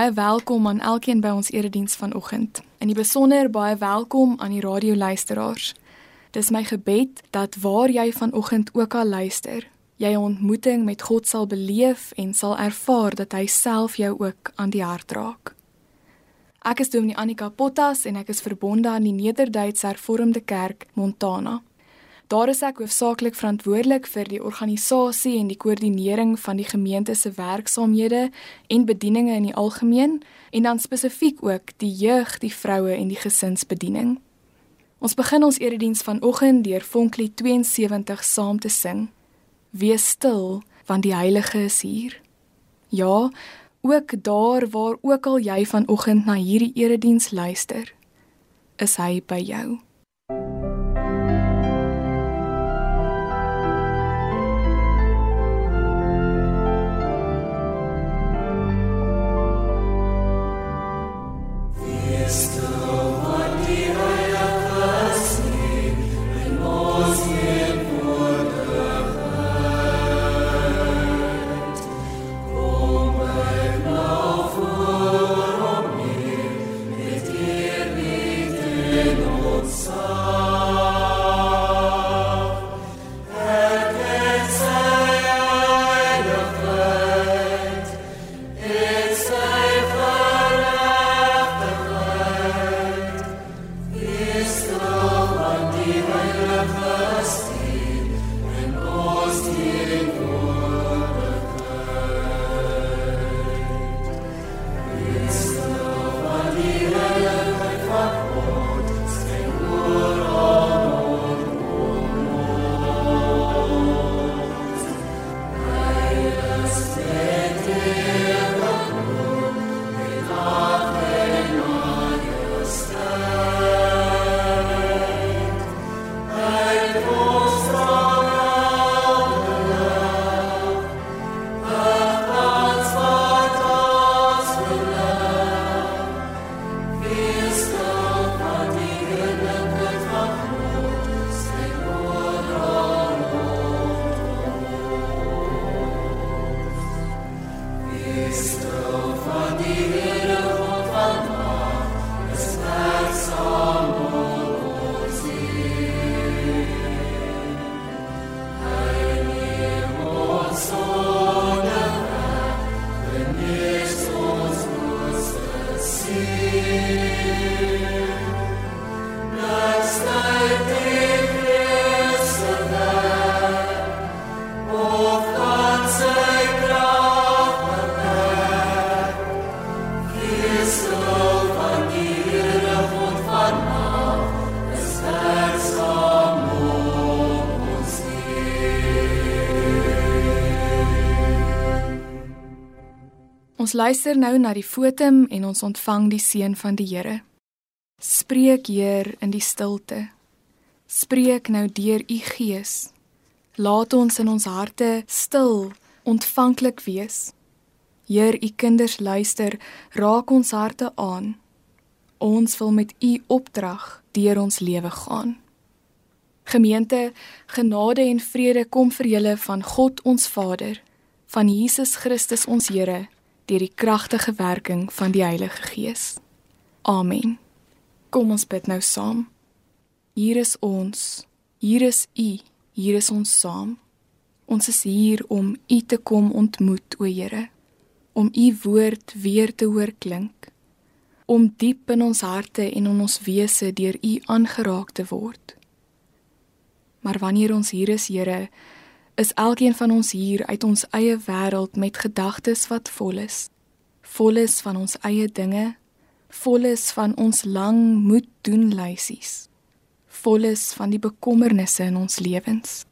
En baie welkom aan elkeen by ons erediens vanoggend. In die besonder baie welkom aan die radioluisteraars. Dis my gebed dat waar jy vanoggend ook al luister, jy 'n ontmoeting met God sal beleef en sal ervaar dat hy self jou ook aan die hart raak. Ek is Dominee Annika Pottas en ek is verbonde aan die Nederduitse Hervormde Kerk Montana. Daar is ek hoofsaaklik verantwoordelik vir die organisasie en die koördinering van die gemeente se werksaamhede en bedieninge in die algemeen en dan spesifiek ook die jeug, die vroue en die gesinsbediening. Ons begin ons erediens vanoggend deur Vonklie 72 saam te sing. Wees stil, want die Heilige is hier. Ja, ook daar waar ook al jy vanoggend na hierdie erediens luister, is hy by jou. Ons luister nou na die fotum en ons ontvang die seën van die Here. Spreek Heer in die stilte. Spreek nou deur u Gees. Laat ons in ons harte stil, ontvanklik wees. Heer, u kinders luister, raak ons harte aan. Ons wil met u opdrag deur ons lewe gaan. Gemeente, genade en vrede kom vir julle van God ons Vader, van Jesus Christus ons Here deur die kragtige werking van die Heilige Gees. Amen. Kom ons bid nou saam. Hier is ons. Hier is U. Hier is ons saam. Ons is hier om U te kom ontmoet, o Here. Om U woord weer te hoor klink. Om diep in ons harte en in ons wese deur U aangeraak te word. Maar wanneer ons hier is, Here, is elkeen van ons hier uit ons eie wêreld met gedagtes wat vol is. Vol is van ons eie dinge, vol is van ons lang moet doen lysies. Vol is van die bekommernisse in ons lewens.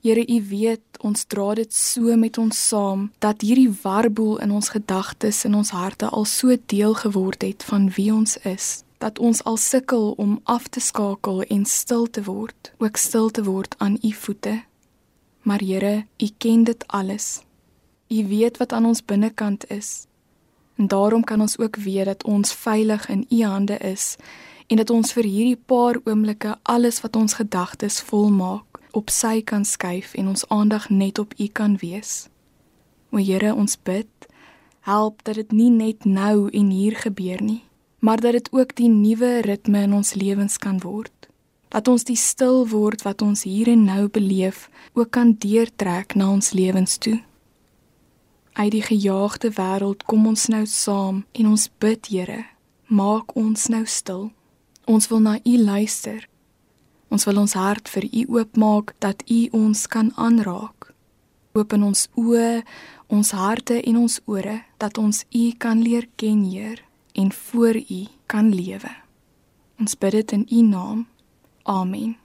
Here, U weet, ons dra dit so met ons saam dat hierdie warboel in ons gedagtes en ons harte al so deel geword het van wie ons is dat ons al sukkel om af te skakel en stil te word, ook stil te word aan u voete. Maar Here, U ken dit alles. U weet wat aan ons binnekant is. En daarom kan ons ook weet dat ons veilig in U hande is en dat ons vir hierdie paar oomblikke alles wat ons gedagtes volmaak op sy kan skuif en ons aandag net op U kan wees. O Here, ons bid, Help dat dit nie net nou en hier gebeur nie, maar dat dit ook die nuwe ritme in ons lewens kan word. Dat ons die stil word wat ons hier en nou beleef, ook kan deurtrek na ons lewens toe. Uit die gejaagde wêreld kom ons nou saam en ons bid, Here, maak ons nou stil. Ons wil na U luister. Ons wil ons hart vir U oopmaak dat U ons kan aanraak. Open ons oë, ons harte en ons ore dat ons U kan leer ken, Heer, en voor U kan lewe. Ons bid dit in U naam. Amen.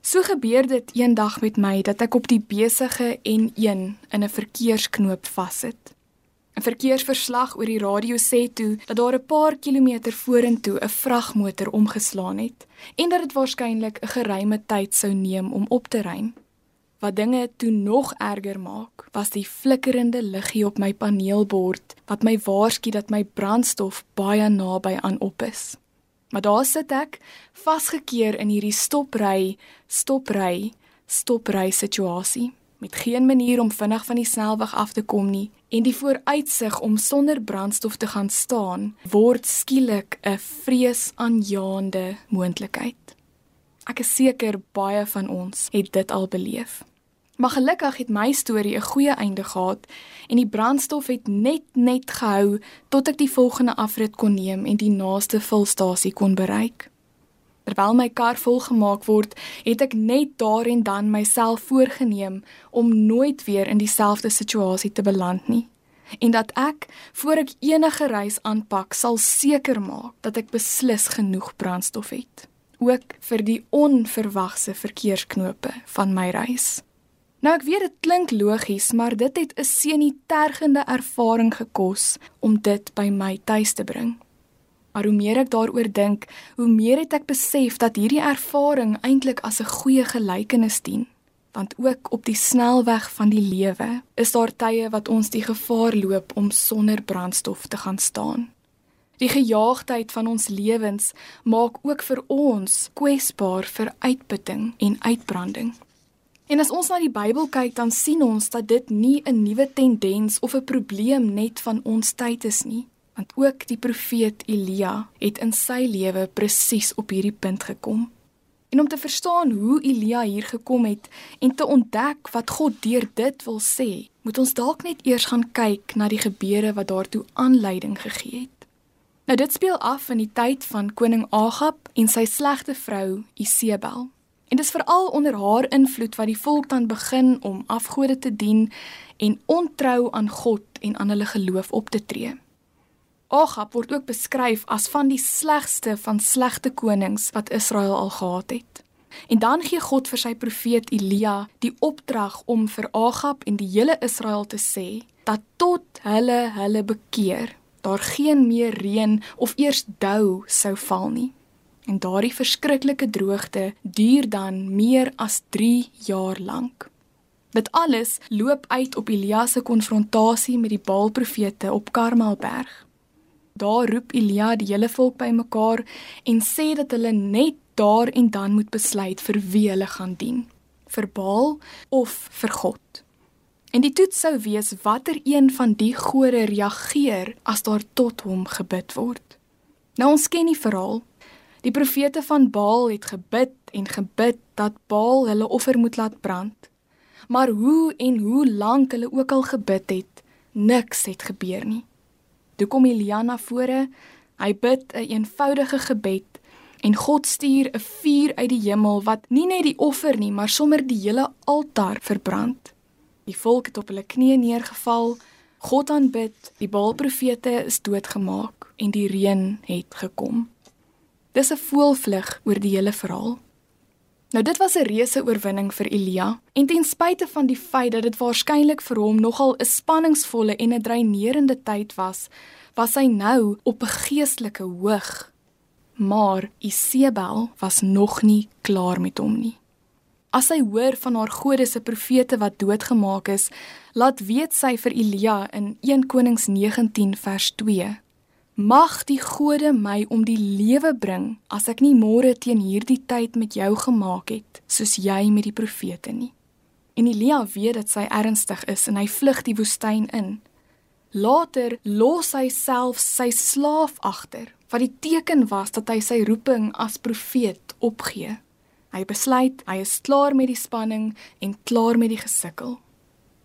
So gebeur dit eendag met my dat ek op die besige N1 in 'n verkeersknoop vassit. 'n Verkeersverslag oor die radio sê toe dat daar 'n paar kilometer vorentoe 'n vragmotor omgeslaan het en dat dit waarskynlik 'n geruime tyd sou neem om op te ry. Wat dinge toe nog erger maak, was die flikkerende liggie op my paneelbord wat my waarsku dat my brandstof baie naby aan op is. Maar daar sit ek, vasgekeer in hierdie stopry, stopry, stopry situasie met geen manier om vinnig van die snelweg af te kom nie en die vooruitsig om sonder brandstof te gaan staan word skielik 'n vreesaanjaende moontlikheid. Ek is seker baie van ons het dit al beleef. Maar gelukkig het my storie 'n goeie einde gehad en die brandstof het net net gehou tot ek die volgende afrit kon neem en die naaste vulstasie kon bereik. Terwyl my kar volgemaak word, het ek net daar en dan myself voorgenem om nooit weer in dieselfde situasie te beland nie en dat ek voor ek enige reis aanpak sal seker maak dat ek beslis genoeg brandstof het ook vir die onverwagse verkeersknope van my reis. Nou ek weet dit klink logies, maar dit het 'n senitergende ervaring gekos om dit by my tuis te bring. Maar hoe meer ek daaroor dink, hoe meer het ek besef dat hierdie ervaring eintlik as 'n goeie gelykenis dien. Want ook op die snelweg van die lewe is daar tye wat ons die gevaar loop om sonder brandstof te gaan staan. Die gejaagdheid van ons lewens maak ook vir ons kwesbaar vir uitputting en uitbranding. En as ons na die Bybel kyk, dan sien ons dat dit nie 'n nuwe tendens of 'n probleem net van ons tyd is nie, want ook die profeet Elia het in sy lewe presies op hierdie punt gekom. En om te verstaan hoe Elia hier gekom het en te ontdek wat God deur dit wil sê, moet ons dalk net eers gaan kyk na die gebeure wat daartoe aanleiding gegee het. Nou dit speel af in die tyd van koning Agab en sy slegte vrou Isebel. En dis veral onder haar invloed wat die volk dan begin om afgode te dien en ontrou aan God en aan hulle geloof op te tree. Agab word ook beskryf as van die slegste van slegte konings wat Israel al gehad het. En dan gee God vir sy profeet Elia die opdrag om vir Agab en die hele Israel te sê dat tot hulle hulle bekeer, daar geen meer reën of eers dou sou val nie. En daardie verskriklike droogte duur dan meer as 3 jaar lank. Dit alles loop uit op Elia se konfrontasie met die Baalprofete op Karmelberg. Daar roep Elia die hele volk bymekaar en sê dat hulle net daar en dan moet besluit vir wie hulle gaan dien, vir Baal of vir God. En die toets sou wees watter een van die gode reageer as daar tot hom gebid word. Nou ons ken die verhaal, Die profete van Baal het gebid en gebid dat Baal hulle offer moet laat brand. Maar hoe en hoe lank hulle ook al gebid het, niks het gebeur nie. Toe kom Elia na vore, hy bid 'n een eenvoudige gebed en God stuur 'n vuur uit die hemel wat nie net die offer nie, maar sommer die hele altaar verbrand. Die volk het op hulle knieë neergeval, God aanbid, die Baalprofete is doodgemaak en die reën het gekom. Dis 'n voelvlug oor die hele verhaal. Nou dit was 'n reuse oorwinning vir Elia en ten spyte van die feit dat dit waarskynlik vir hom nogal 'n spanningsvolle en 'n dreinerende tyd was, was hy nou op 'n geestelike hoog. Maar Isebel was nog nie klaar met hom nie. As sy hoor van haar gode se profete wat doodgemaak is, laat weet sy vir Elia in 1 Konings 19 vers 2 Mag die gode my om die lewe bring as ek nie môre teen hierdie tyd met jou gemaak het soos jy met die profete nie. En Elia weet dat sy ernstig is en hy vlug die woestyn in. Later los hy self sy slaaf agter, wat die teken was dat hy sy roeping as profeet opgee. Hy besluit hy is klaar met die spanning en klaar met die gesukkel.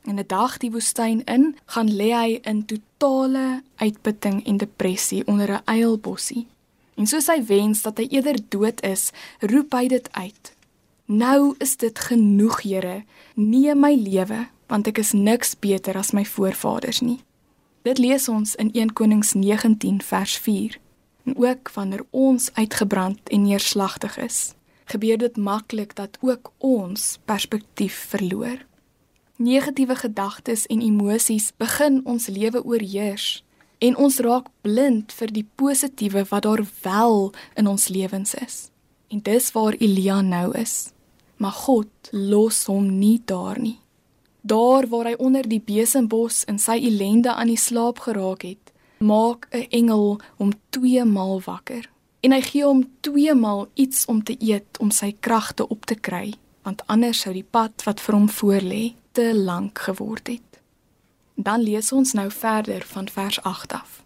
En 'n dag die woestyn in, gaan lê hy in totale uitputting en depressie onder 'n eilbossie. En soos hy wens dat hy eerder dood is, roep hy dit uit. Nou is dit genoeg, Here. Neem my lewe, want ek is niks beter as my voorvaders nie. Dit lees ons in 1 Konings 19 vers 4. En ook wanneer ons uitgebrand en neerslagtig is, gebeur dit maklik dat ook ons perspektief verloor. Negatiewe gedagtes en emosies begin ons lewe oorheers en ons raak blind vir die positiewe wat daar wel in ons lewens is. En dis waar Elia nou is maar God los hom nie daar nie. Daar waar hy onder die besembos in sy ellende aan die slaap geraak het, maak 'n engel hom twee maal wakker en hy gee hom twee maal iets om te eet om sy kragte op te kry, want anders sou die pad wat vir hom voorlê te lank geword het. Dan lees ons nou verder van vers 8 af.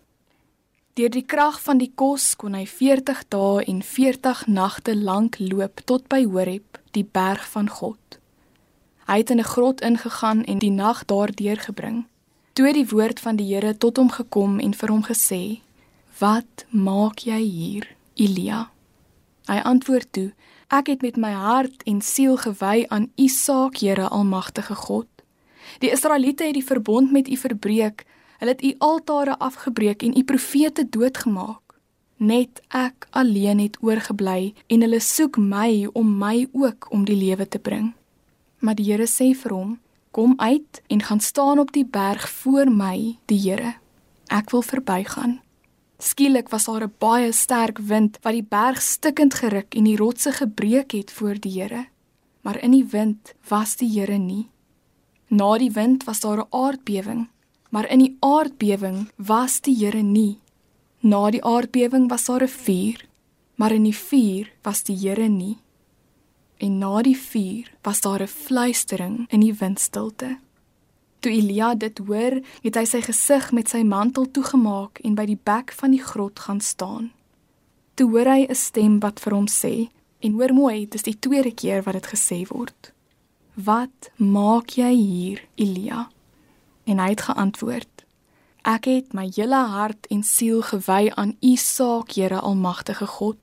Deur die krag van die kos kon hy 40 dae en 40 nagte lank loop tot by Horeb die berg van God. Hy het in 'n grot ingegaan en die nag daar deurgebring. Toe die woord van die Here tot hom gekom en vir hom gesê: "Wat maak jy hier, Elia?" Hy antwoord toe: "Ek het met my hart en siel gewy aan U saak, Here Almagtige God. Die Israeliete het die verbond met U verbreek. Hulle het U altare afgebreek en U profete doodgemaak net ek alleen het oorgebly en hulle soek my om my ook om die lewe te bring. Maar die Here sê vir hom: "Kom uit en gaan staan op die berg voor my, die Here. Ek wil verbygaan." Skielik was daar 'n baie sterk wind wat die berg stikkend geruk en die rotse gebreek het voor die Here. Maar in die wind was die Here nie. Na die wind was daar 'n aardbewing, maar in die aardbewing was die Here nie. Na die aardbewing was daar 'n vuur, maar in die vuur was die Here nie. En na die vuur was daar 'n fluistering in die windstilte. Toe Elia dit hoor, het hy sy gesig met sy mantel toegemaak en by die bek van die grot gaan staan. Toe hoor hy 'n stem wat vir hom sê, en hoor mooi, dis die tweede keer wat dit gesê word. Wat maak jy hier, Elia? En hy het geantwoord: Ek het my hele hart en siel gewy aan U saak, Here Almagtige God.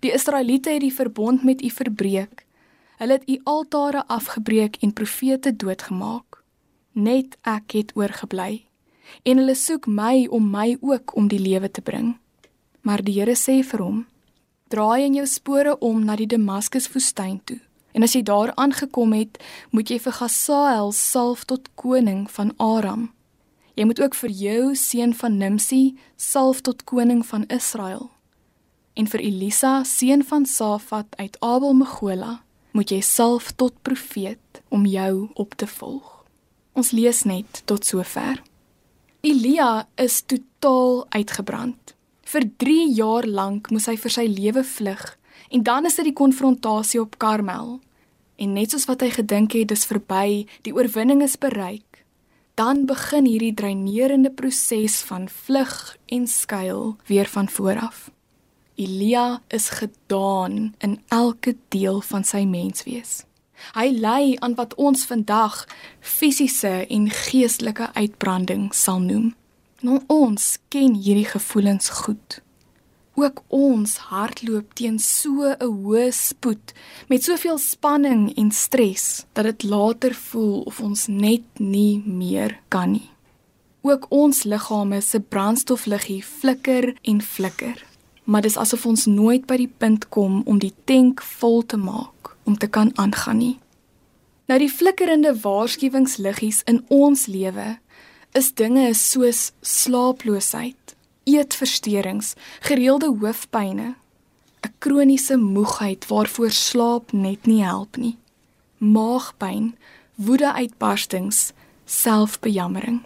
Die Israeliete het die verbond met U verbreek. Hulle het U altare afgebreek en profete doodgemaak. Net ek het oorgebly. En hulle soek my om my ook om die lewe te bring. Maar die Here sê vir hom: Draai in jou spore om na die Damaskus woestyn toe. En as jy daar aangekom het, moet jy vir Gasael salf tot koning van Aram. Jy moet ook vir jou seun van Nimsi salf tot koning van Israel. En vir Elisa, seun van Safat uit Abel Megola, moet jy salf tot profeet om jou op te volg. Ons lees net tot sover. Elia is totaal uitgebrand. Vir 3 jaar lank moes hy vir sy lewe vlug en dan is dit die konfrontasie op Karmel. En net soos wat hy gedink het dis verby, die oorwinning is bereik, dan begin hierdie dreinerende proses van vlug en skuil weer van vooraf. Elia is gedaan in elke deel van sy menswees. Hy ly aan wat ons vandag fisiese en geestelike uitbranding sal noem. Nou ons ken hierdie gevoelens goed ook ons hardloop teen so 'n hoë spoed met soveel spanning en stres dat dit later voel of ons net nie meer kan nie. Ook ons liggame se brandstofliggie flikker en flikker, maar dis asof ons nooit by die punt kom om die tank vol te maak om te kan aangaan nie. Nou die flikkerende waarskuwingsliggies in ons lewe is dinge soos slaaploosheid, eetversteurings, gereelde hoofpynne, 'n kroniese moegheid waarvoor slaap net nie help nie, maagpyn, woedeuitbarstings, selfbejammering.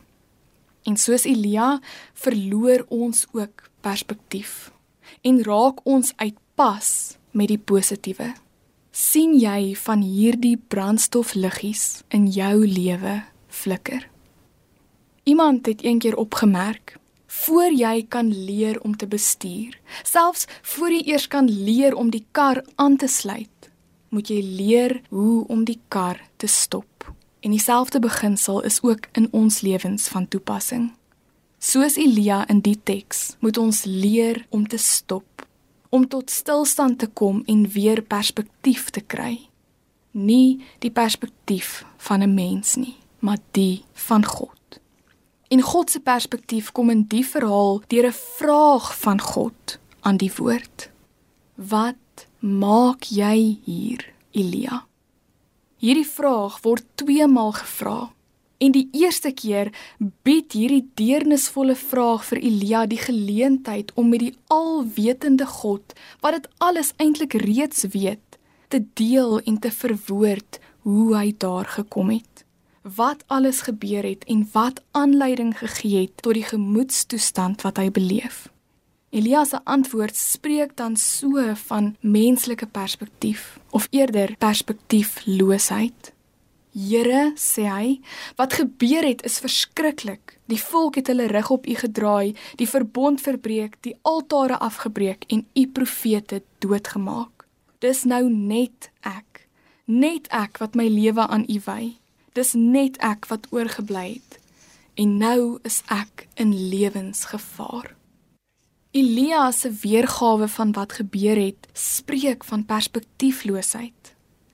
En soos Elia verloor ons ook perspektief en raak ons uitpas met die positiewe. Sien jy van hierdie brandstofliggies in jou lewe flikker? Iemand het eendag opgemerk: "Voor jy kan leer om te bestuur, selfs voor jy eers kan leer om die kar aan te sluit, moet jy leer hoe om die kar te stop." En dieselfde beginsel is ook in ons lewens van toepassing. Soos Elia in die teks, moet ons leer om te stop, om tot stilstand te kom en weer perspektief te kry. Nie die perspektief van 'n mens nie, maar die van God. En God se perspektief kom in die verhaal deur 'n vraag van God aan die woord. Wat maak jy hier, Elia? Hierdie vraag word twee maal gevra. En die eerste keer bied hierdie deernisvolle vraag vir Elia die geleentheid om met die alwetende God, wat dit alles eintlik reeds weet, te deel en te verwoord hoe hy daar gekom het wat alles gebeur het en wat aanleiding gegee het tot die gemoedstoestand wat hy beleef. Elias se antwoord spreek dan so van menslike perspektief of eerder perspektiefloosheid. Here, sê hy, wat gebeur het is verskriklik. Die volk het hulle rug op U gedraai, die verbond verbreek, die altare afgebreek en U profete doodgemaak. Dis nou net ek, net ek wat my lewe aan U wy. Dis net ek wat oorgebly het. En nou is ek in lewensgevaar. Elia se weergawe van wat gebeur het, spreek van perspektiefloosheid,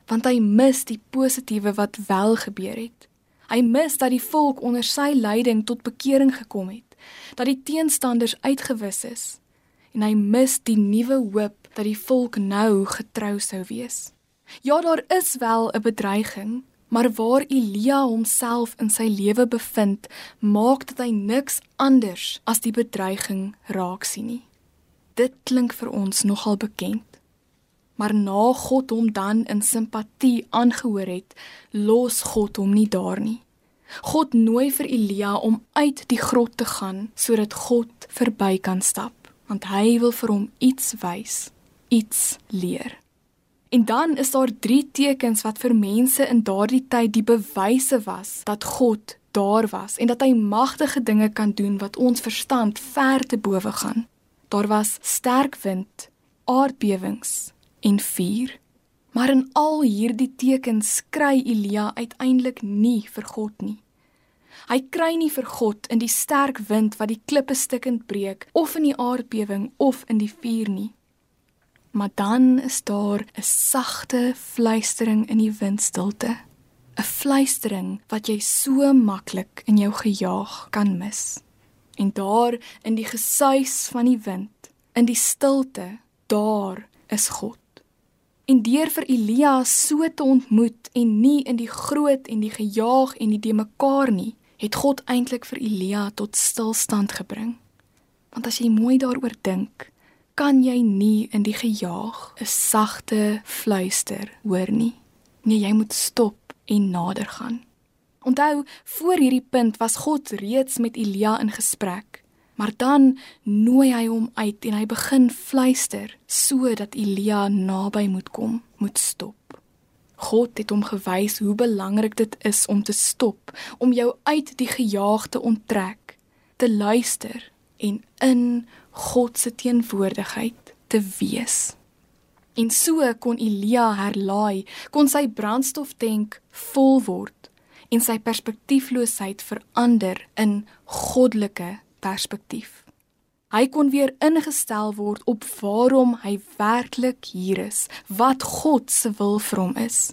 want hy mis die positiewe wat wel gebeur het. Hy mis dat die volk onder sy leiding tot bekering gekom het, dat die teenstanders uitgewis is, en hy mis die nuwe hoop dat die volk nou getrou sou wees. Ja, daar is wel 'n bedreiging, Maar waar Elia homself in sy lewe bevind, maak dit hy niks anders as die bedreiging raak sien nie. Dit klink vir ons nogal bekend. Maar na God hom dan in simpatie aangehoor het, los God hom nie daar nie. God nooi vir Elia om uit die grot te gaan sodat God verby kan stap, want hy wil vir hom iets wys, iets leer. En dan is daar drie tekens wat vir mense in daardie tyd die bewyse was dat God daar was en dat hy magtige dinge kan doen wat ons verstand ver te bowe gaan. Daar was sterk wind, aardbewings en vuur. Maar in al hierdie tekens kry Elia uiteindelik nie vir God nie. Hy kry nie vir God in die sterk wind wat die klippe stukkend breek of in die aardbewing of in die vuur nie maar dan is daar 'n sagte fluistering in die windstilte. 'n Fluistering wat jy so maklik in jou gejaag kan mis. En daar in die gesuis van die wind, in die stilte, daar is God. En deur vir Elia so te ontmoet en nie in die groot en die gejaag en die de mekaar nie, het God eintlik vir Elia tot stilstand gebring. Want as jy mooi daaroor dink, kan jy nie in die gejaag 'n sagte fluister hoor nie. Nee, jy moet stop en nader gaan. Onthou, voor hierdie punt was God reeds met Elia in gesprek, maar dan nooi hy hom uit en hy begin fluister sodat Elia naby moet kom, moet stop. God het hom gewys hoe belangrik dit is om te stop, om jou uit die gejaag te onttrek, te luister en in God se teenwoordigheid te wees. En so kon Elia herlaai, kon sy brandstoftank vol word en sy perspektiefloosheid verander in goddelike perspektief. Hy kon weer ingestel word op waarom hy werklik hier is, wat God se wil vir hom is.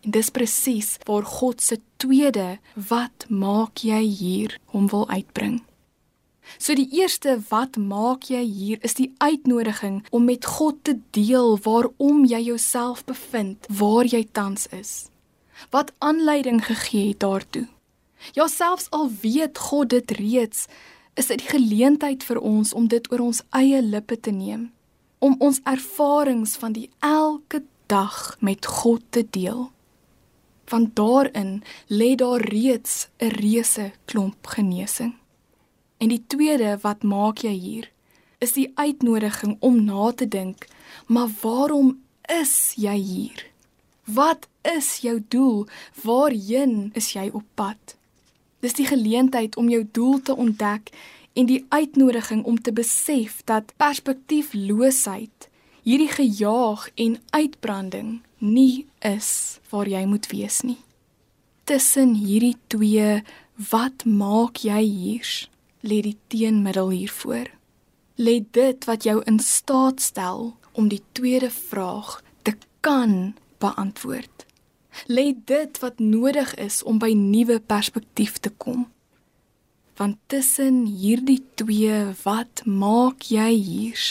En dis presies waar God se tweede wat maak jy hier hom wil uitbring. So die eerste wat maak jy hier is die uitnodiging om met God te deel waarom jy jouself bevind, waar jy tans is. Wat aanleiding gegee het daartoe? Ja selfs al weet God dit reeds, is dit die geleentheid vir ons om dit oor ons eie lippe te neem, om ons ervarings van die elke dag met God te deel. Want daarin lê daar reeds 'n reuse klomp genesing. En die tweede wat maak jy hier is die uitnodiging om na te dink, maar waarom is jy hier? Wat is jou doel? Waarheen is jy op pad? Dis die geleentheid om jou doel te ontdek en die uitnodiging om te besef dat perspektiefloosheid, hierdie gejaag en uitbranding nie is waar jy moet wees nie. Tussen hierdie twee, wat maak jy hier? Lê die teenmiddel hiervoor. Lê dit wat jou in staat stel om die tweede vraag te kan beantwoord. Lê dit wat nodig is om by nuwe perspektief te kom. Want tussen hierdie twee, wat maak jy hier?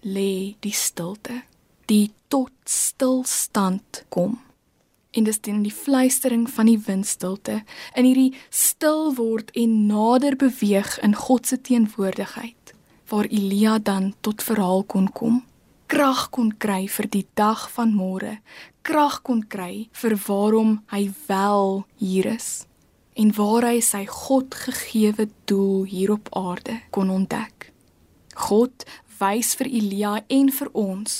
Lê die stilte. Die tot stilstand kom. En dis teen die fluistering van die windstilte in hierdie stil word en nader beweeg in God se teenwoordigheid waar Elia dan tot verhaal kon kom krag kon kry vir die dag van môre krag kon kry vir waarom hy wel hier is en waar hy sy God gegeewe doel hier op aarde kon ontdek. God wys vir Elia en vir ons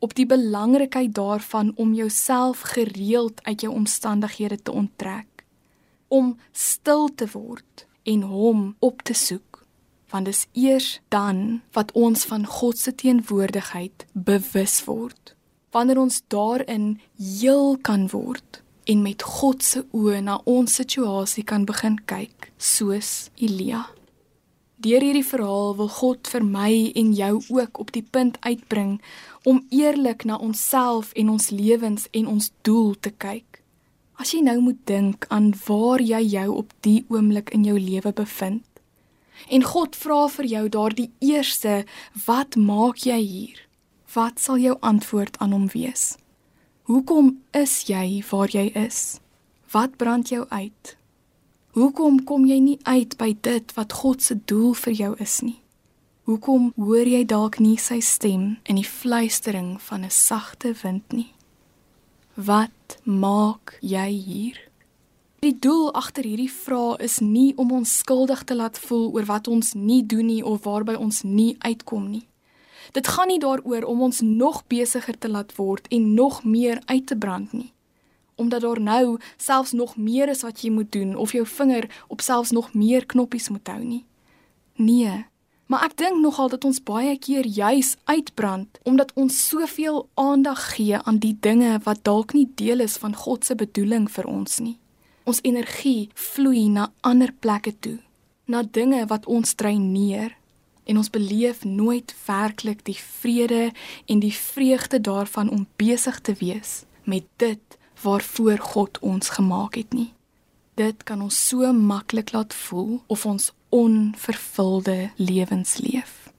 op die belangrikheid daarvan om jouself gereeld uit jou omstandighede te onttrek, om stil te word en hom op te soek, want dis eers dan wat ons van God se teenwoordigheid bewus word. Wanneer ons daarin heel kan word en met God se oë na ons situasie kan begin kyk, soos Elia. Deur hierdie verhaal wil God vir my en jou ook op die punt uitbring om eerlik na onsself en ons lewens en ons doel te kyk. As jy nou moet dink aan waar jy jou op die oomblik in jou lewe bevind. En God vra vir jou daardie eerste, wat maak jy hier? Wat sal jou antwoord aan hom wees? Hoekom is jy waar jy is? Wat brand jou uit? Hoekom kom jy nie uit by dit wat God se doel vir jou is nie? Hoekom hoor jy dalk nie sy stem in die fluistering van 'n sagte wind nie? Wat maak jy hier? Die doel agter hierdie vraag is nie om ons skuldig te laat voel oor wat ons nie doen nie of waarby ons nie uitkom nie. Dit gaan nie daaroor om ons nog besigger te laat word en nog meer uit te brand nie omdat daar nou selfs nog meer is wat jy moet doen of jou vinger op selfs nog meer knoppies moet hou nie. Nee, maar ek dink nogal dat ons baie keer juis uitbrand omdat ons soveel aandag gee aan die dinge wat dalk nie deel is van God se bedoeling vir ons nie. Ons energie vloei na ander plekke toe, na dinge wat ons dreineer en ons beleef nooit werklik die vrede en die vreugde daarvan om besig te wees met dit waarvoor God ons gemaak het nie. Dit kan ons so maklik laat voel of ons onvervulde lewens leef.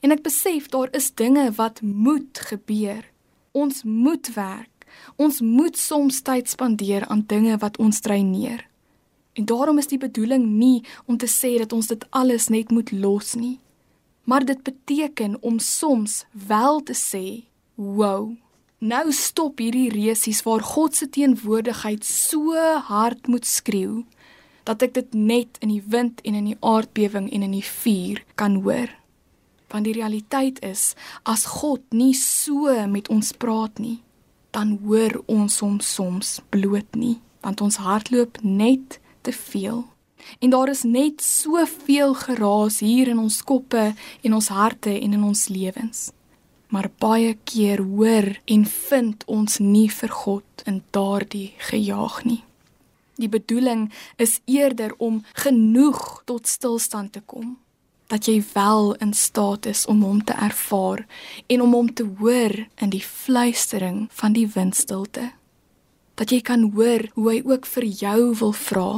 En ek besef daar is dinge wat moet gebeur. Ons moet werk. Ons moet soms tyd spandeer aan dinge wat ons dreineer. En daarom is die bedoeling nie om te sê dat ons dit alles net moet los nie. Maar dit beteken om soms wel te sê, "Wow, Nou stop hierdie resies waar God se teenwoordigheid so hard moet skreeu dat ek dit net in die wind en in die aardbewing en in die vuur kan hoor. Want die realiteit is as God nie so met ons praat nie, dan hoor ons hom soms bloot nie, want ons hardloop net te veel. En daar is net soveel geraas hier in ons koppe en ons harte en in ons lewens maar baie keer hoor en vind ons nie vir God in daardie gejaag nie. Die bedoeling is eerder om genoeg tot stilstand te kom dat jy wel in staat is om hom te ervaar en om hom te hoor in die fluistering van die windstilte. Dat jy kan hoor hoe hy ook vir jou wil vra: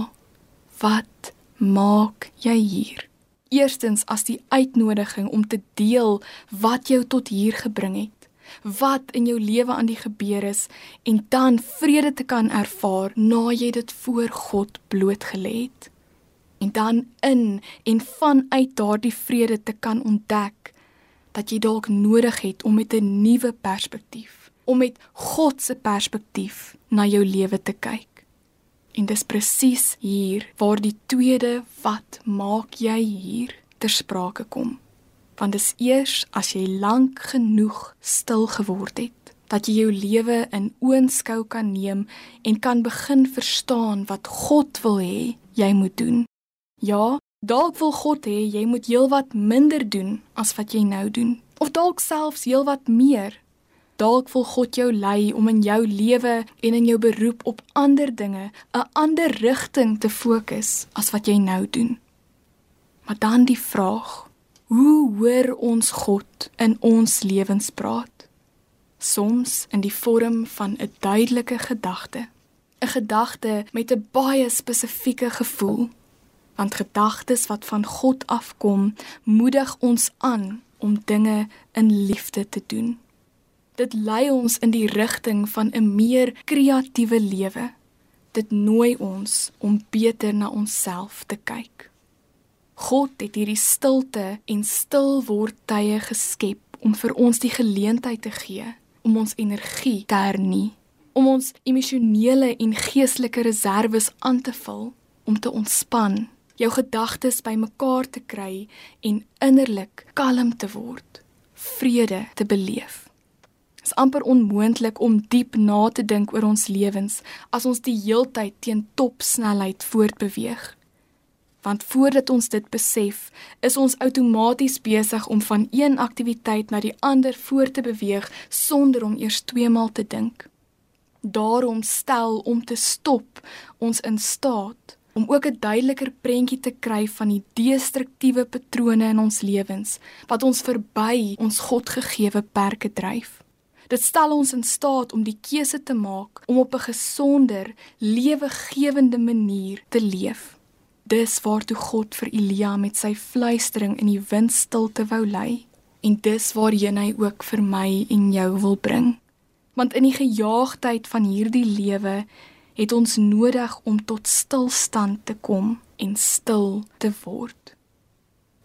Wat maak jy hier? Eerstens as die uitnodiging om te deel wat jou tot hier gebring het, wat in jou lewe aan die gebeur is en dan vrede te kan ervaar na jy dit voor God blootgelê het. En dan in en vanuit daardie vrede te kan ontdek dat jy dalk nodig het om met 'n nuwe perspektief, om met God se perspektief na jou lewe te kyk. En dis presies hier waar die tweede wat maak jy hier ter sprake kom. Want dis eers as jy lank genoeg stil geword het dat jy jou lewe in oënskou kan neem en kan begin verstaan wat God wil hê jy moet doen. Ja, dalk wil God hê jy moet heelwat minder doen as wat jy nou doen, of dalk selfs heelwat meer. Dalk wil God jou lei om in jou lewe en in jou beroep op ander dinge, 'n ander rigting te fokus as wat jy nou doen. Maar dan die vraag: Hoe hoor ons God in ons lewens praat? Soms in die vorm van 'n duidelike gedagte, 'n gedagte met 'n baie spesifieke gevoel. Want gedagtes wat van God afkom, moedig ons aan om dinge in liefde te doen. Dit lei ons in die rigting van 'n meer kreatiewe lewe. Dit nooi ons om beter na onsself te kyk. God het hierdie stilte en stil word tye geskep om vir ons die geleentheid te gee om ons energie te hernie, om ons emosionele en geestelike reserves aan te vul, om te ontspan, jou gedagtes bymekaar te kry en innerlik kalm te word, vrede te beleef. Dit is amper onmoontlik om diep na te dink oor ons lewens as ons die heeltyd teen topsnelheid voortbeweeg want voordat ons dit besef, is ons outomaties besig om van een aktiwiteit na die ander voort te beweeg sonder om eers tweemaal te dink. Daarom stel om te stop ons in staat om ook 'n duideliker prentjie te kry van die destruktiewe patrone in ons lewens wat ons verby ons Godgegewe perke dryf. Dit stel ons in staat om die keuse te maak om op 'n gesonder, lewegewende manier te leef. Dis waartoe God vir Elia met sy fluistering in die windstilte wou lei en dis waarheen hy ook vir my en jou wil bring. Want in die gejaagdheid van hierdie lewe het ons nodig om tot stilstand te kom en stil te word.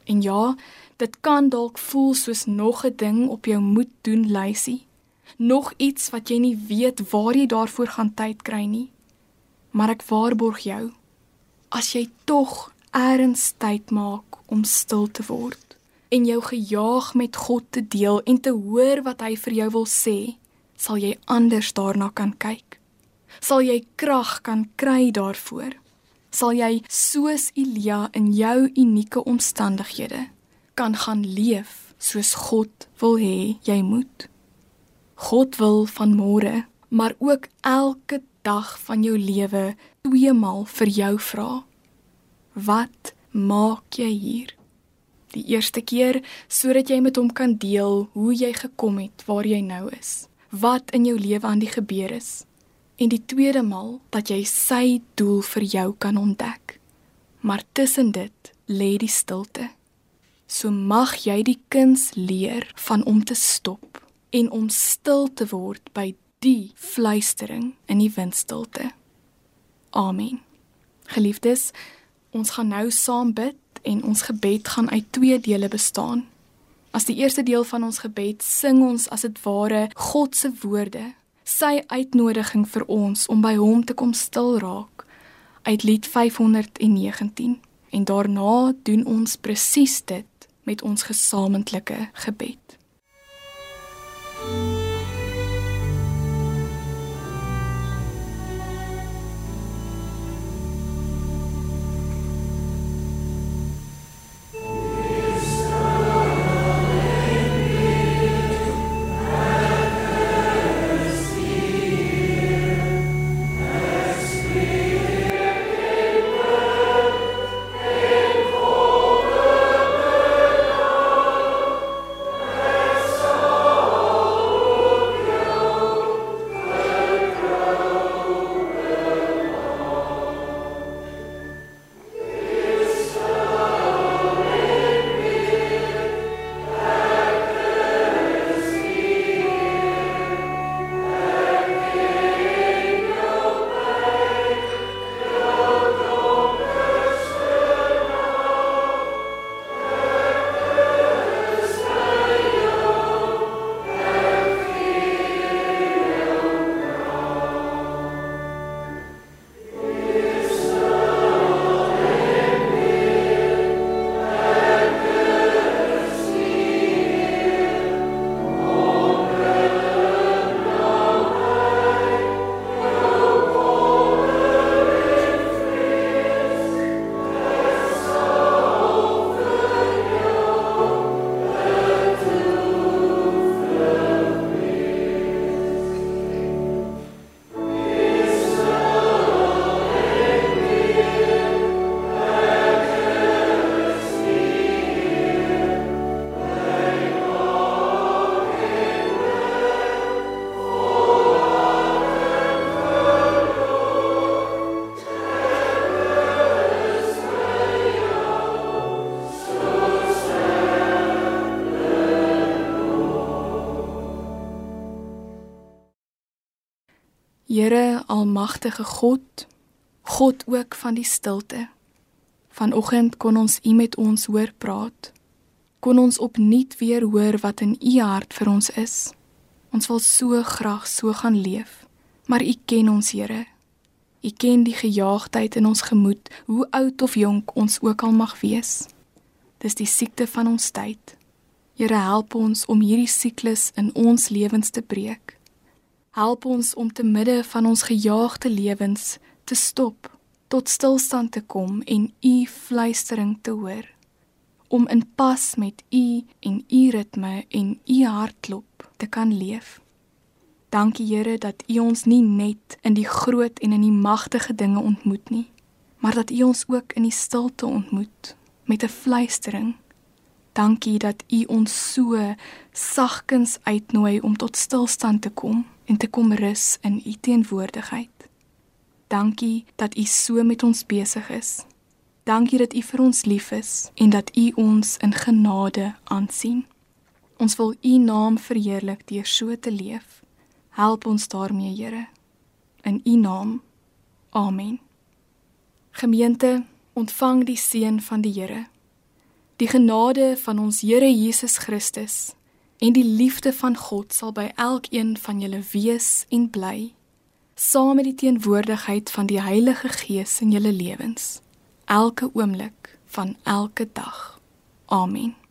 En ja, dit kan dalk voel soos nog 'n ding op jou moet doen lysie. Nog iets wat jy nie weet waar jy daarvoor gaan tyd kry nie. Maar ek waarborg jou, as jy tog eers tyd maak om stil te word en jou gejaag met God te deel en te hoor wat hy vir jou wil sê, sal jy anders daarna kan kyk. Sal jy krag kan kry daarvoor. Sal jy soos Elia in jou unieke omstandighede kan gaan leef soos God wil hê jy moet. God wil van môre, maar ook elke dag van jou lewe tweemaal vir jou vra. Wat maak jy hier? Die eerste keer sodat jy met hom kan deel hoe jy gekom het waar jy nou is. Wat in jou lewe aan die gebeur is. En die tweede maal dat jy sy doel vir jou kan ontdek. Maar tussen dit lê die stilte. So mag jy die kuns leer van om te stop en om stil te word by die fluistering in die windstilte. Amen. Geliefdes, ons gaan nou saam bid en ons gebed gaan uit twee dele bestaan. As die eerste deel van ons gebed sing ons as dit ware God se woorde, sy uitnodiging vir ons om by hom te kom stil raak uit Lied 519 en daarna doen ons presies dit met ons gesamentlike gebed. Here almagtige God, God ook van die stilte. Vanoggend kon ons U met ons hoor praat. Kon ons opnuut weer hoor wat in U hart vir ons is. Ons wil so graag so gaan leef, maar U ken ons, Here. U ken die gejaagdheid in ons gemoed, hoe oud of jonk ons ook al mag wees. Dis die siekte van ons tyd. Here help ons om hierdie siklus in ons lewens te breek. Help ons om te midde van ons gejaagde lewens te stop, tot stilstand te kom en u fluistering te hoor. Om in pas met u en u ritme en u hartklop te kan leef. Dankie Here dat U ons nie net in die groot en in die magtige dinge ontmoet nie, maar dat U ons ook in die stilte ontmoet met 'n fluistering. Dankie dat U ons so sagkens uitnooi om tot stilstand te kom en te kom rus in U teenwoordigheid. Dankie dat U so met ons besig is. Dankie dat U vir ons lief is en dat U ons in genade aansien. Ons wil U naam verheerlik deur so te leef. Help ons daarmee, Here. In U naam. Amen. Gemeente, ontvang die seën van die Here. Die genade van ons Here Jesus Christus en die liefde van God sal by elkeen van julle wees en bly, saam met die teenwoordigheid van die Heilige Gees in julle lewens, elke oomblik van elke dag. Amen.